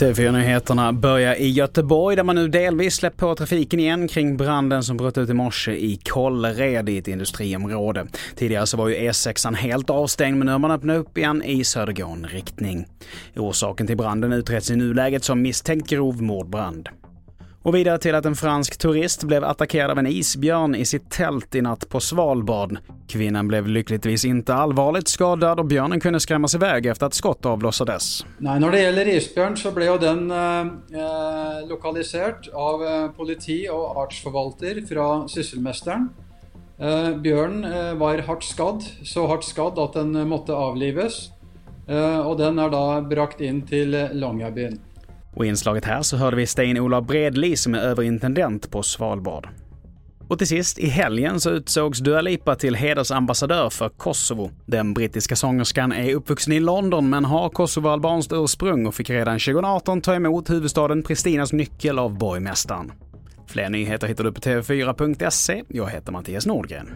TV4-nyheterna börjar i Göteborg där man nu delvis släppt på trafiken igen kring branden som bröt ut i morse i Kållered i ett industriområde. Tidigare så var ju E6 helt avstängd men nu har man öppnat upp igen i södergående riktning. Orsaken till branden utreds i nuläget som misstänkt grov mordbrand. Och vidare till att en fransk turist blev attackerad av en isbjörn i sitt tält i natt på Svalbard. Kvinnan blev lyckligtvis inte allvarligt skadad och björnen kunde skrämmas iväg efter att skott avlossades. Nej, när det gäller isbjörn så blev den eh, eh lokaliserad av eh, politi och artsförvaltare från sysselmästaren. Eh, björnen eh, var hårt skadad, så hårt skadad att den måste avlivas. Eh, och den är då brakt in till Longyearbyen. Och i inslaget här så hörde vi Stein-Ola Bredli som är överintendent på Svalbard. Och till sist, i helgen så utsågs Dua Lipa till hedersambassadör för Kosovo. Den brittiska sångerskan är uppvuxen i London men har kosovoalbanskt ursprung och fick redan 2018 ta emot huvudstaden Pristinas nyckel av borgmästaren. Fler nyheter hittar du på tv4.se. Jag heter Mattias Nordgren.